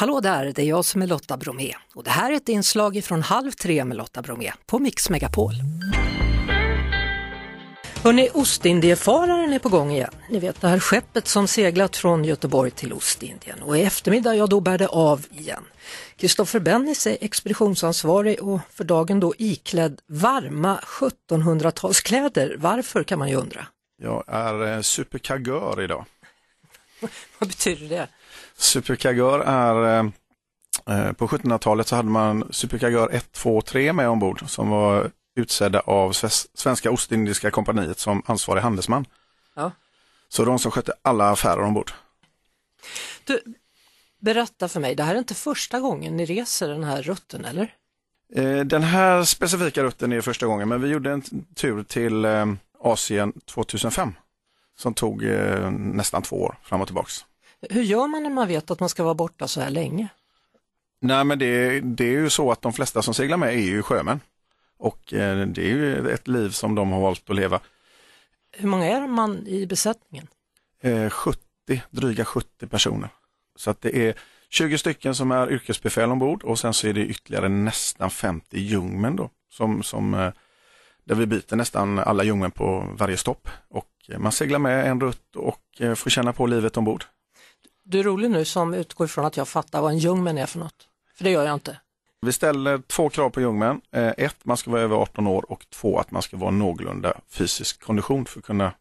Hallå där, det är jag som är Lotta Bromé och det här är ett inslag från Halv tre med Lotta Bromé på Mix Megapol. Hörrni, Ostindiefararen är på gång igen. Ni vet det här skeppet som seglat från Göteborg till Ostindien och i eftermiddag, ja då bär det av igen. Kristoffer Bennis är expeditionsansvarig och för dagen då iklädd varma 1700-talskläder. Varför kan man ju undra. Jag är eh, superkagör idag. Vad betyder det? Superkagör är, eh, eh på 1700-talet så hade man Superkagör 1, 2, 3 med ombord som var utsedda av Svenska Ostindiska kompaniet som ansvarig handelsman. Ja. Så de som skötte alla affärer ombord. Du, berätta för mig, det här är inte första gången ni reser den här rutten eller? Eh, den här specifika rutten är första gången men vi gjorde en tur till eh, Asien 2005 som tog eh, nästan två år fram och tillbaks. Hur gör man när man vet att man ska vara borta så här länge? Nej men det, det är ju så att de flesta som seglar med är ju sjömän. Och eh, det är ju ett liv som de har valt att leva. Hur många är man i besättningen? 70, eh, dryga 70 personer. Så att det är 20 stycken som är yrkesbefäl ombord och sen så är det ytterligare nästan 50 jungmän då. Som, som, eh, där vi byter nästan alla jungmän på varje stopp. Och man seglar med en rutt och får känna på livet ombord. Du är rolig nu som utgår ifrån att jag fattar vad en jungmän är för något. För det gör jag inte. Vi ställer två krav på jungmän. Eh, ett, man ska vara över 18 år och två, att man ska vara någorlunda fysisk kondition för att kunna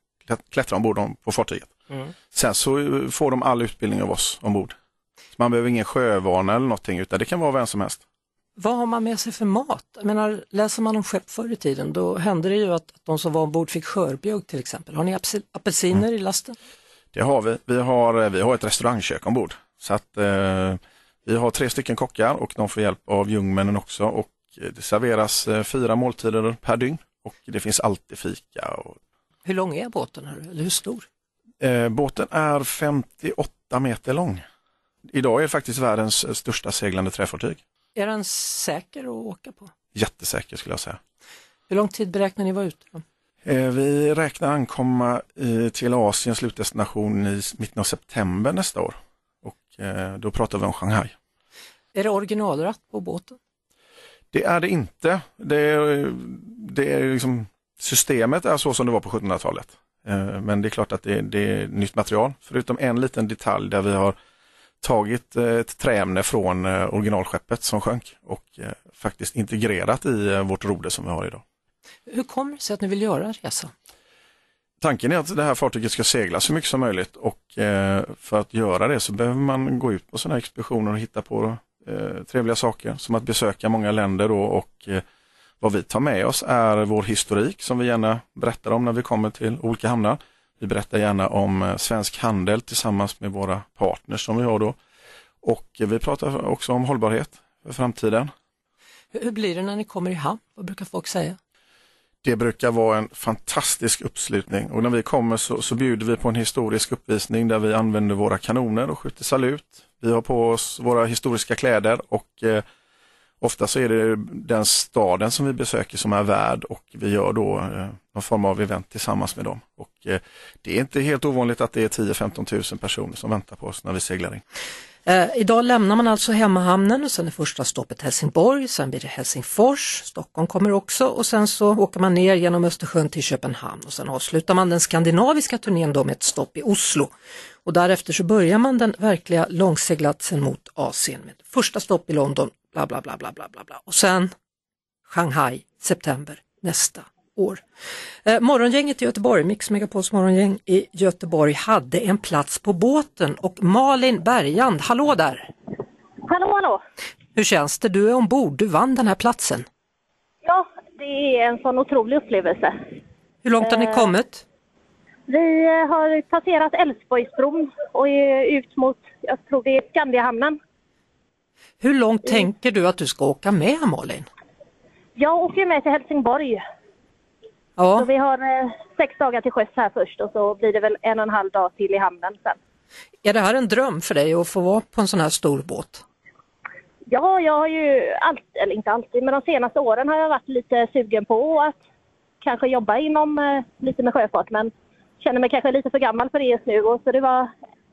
klättra ombord på fartyget. Mm. Sen så eh, får de all utbildning av oss ombord. Så man behöver ingen sjövana eller någonting utan det kan vara vem som helst. Vad har man med sig för mat? Jag menar, läser man om skepp förr i tiden då hände det ju att de som var ombord fick skörbjugg till exempel. Har ni apelsiner mm. i lasten? Det har vi. Vi har, eh, vi har ett restaurangkök ombord. Så att eh, vi har tre stycken kockar och de får hjälp av jungmännen också och det serveras eh, fyra måltider per dygn och det finns alltid fika. Och... Hur lång är båten? Eller hur stor? Eh, båten är 58 meter lång. Idag är det faktiskt världens eh, största seglande träfartyg. Är den säker att åka på? Jättesäker skulle jag säga. Hur lång tid beräknar ni vara ute? Eh, vi räknar ankomma till Asiens slutdestination i mitten av september nästa år. Och då pratar vi om Shanghai. Är det originalratt på båten? Det är det inte. Det är, det är liksom, systemet är så som det var på 1700-talet. Eh, men det är klart att det, det, är nytt material, förutom en liten detalj där vi har tagit eh, ett träämne från eh, originalskeppet som sjönk och faktiskt integrerat i vårt roder som vi har idag. Hur kommer det sig att ni vill göra resan? Tanken är att det här fartyget ska segla så mycket som möjligt och för att göra det så behöver man gå ut på sådana här expeditioner och hitta på eh, trevliga saker som att besöka många länder och eh, vad vi tar med oss är vår historik som vi gärna berättar om när vi kommer till olika hamnar. Vi berättar gärna om eh, svensk handel tillsammans med våra partners som vi har då. Och vi pratar också om hållbarhet för framtiden. Hur blir det när ni kommer i hamn? Vad brukar folk säga? Det brukar vara en fantastisk uppslutning och när vi kommer så, så bjuder vi på en historisk uppvisning där vi använder våra kanoner och skjuter salut. Vi har på oss våra historiska kläder och eh, ofta så är det den staden som vi besöker som är värd och vi gör då eh, någon form av event tillsammans med dem. Och eh, det är inte helt ovanligt att det är 10-15 000 personer som väntar på oss när vi seglar in. Eh, idag lämnar man alltså hemmahamnen och sen är första stoppet Helsingborg, sen blir det Helsingfors, Stockholm kommer också och sen så åker man ner genom Östersjön till Köpenhamn och sen avslutar man den skandinaviska turnén då med ett stopp i Oslo. Och därefter så börjar man den verkliga långseglatsen mot Asien med första stopp i London, bla bla bla bla bla bla och sen Shanghai, september nästa år. Eh, morgongänget i Göteborg, Mix Megapols morgongäng i Göteborg hade en plats på båten och Malin Bergand, hallå där! Hallå hallå! Hur känns det? Du är ombord, du vann den här platsen. Ja, det är en sån otrolig upplevelse. Hur långt har ni eh, kommit? Vi har passerat Älvsborgsbron och är ut mot, jag tror det är Skandiahamnen. Hur långt tänker du att du ska åka med Malin? Jag åker med till Helsingborg. Ja. Så vi har eh, sex dagar till sjöss här först och så blir det väl en och en halv dag till i hamnen sen. Är det här en dröm för dig att få vara på en sån här stor båt? Ja, jag har ju alltid, eller inte alltid, men de senaste åren har jag varit lite sugen på att kanske jobba inom eh, lite med sjöfart men känner mig kanske lite för gammal för det just nu och så det var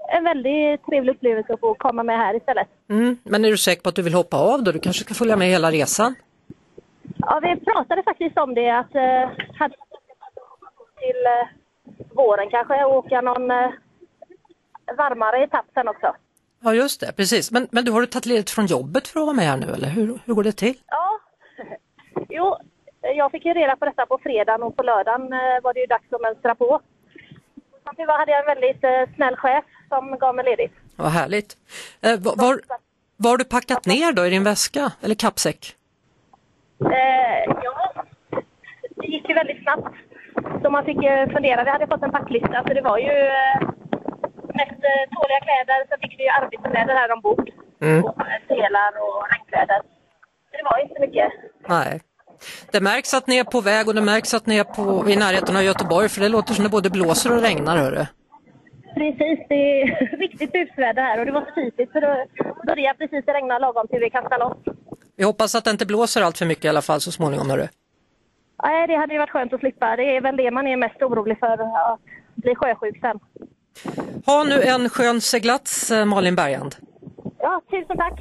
en väldigt trevlig upplevelse att få komma med här istället. Mm. Men är du säker på att du vill hoppa av då? Du kanske ska följa med hela resan? Ja, vi pratade faktiskt om det att eh, hade till eh, våren kanske åka någon eh, varmare etapp sen också. Ja just det, precis. Men, men du har du tagit ledigt från jobbet för att vara med här nu eller hur, hur går det till? Ja, jo, jag fick ju reda på detta på fredagen och på lördagen eh, var det ju dags att mönstra på. Tur var hade jag en väldigt eh, snäll chef som gav mig ledigt. Vad härligt. Eh, var, var, var har du packat ner då i din väska eller kappsäck? Eh, ja, det gick ju väldigt snabbt. Så man fick eh, fundera. Vi hade fått en packlista så det var ju eh, mest eh, tåliga kläder. Sen fick vi ju arbetskläder här ombord. Mm. Och selar och regnkläder. Det var inte mycket. Nej. Det märks att ni är på väg och det märks att ni är på, i närheten av Göteborg för det låter som det både blåser och regnar. Hörru. Precis, det är riktigt busväder här och det var så typiskt för det började precis regna lagom till vi kastade loss. Vi hoppas att det inte blåser allt för mycket i alla fall så småningom. Hörru. Nej, det hade ju varit skönt att slippa. Det är väl det man är mest orolig för, att bli sjösjuk sen. Ha nu en skön seglats, eh, Malin Bergand. Ja, tusen tack.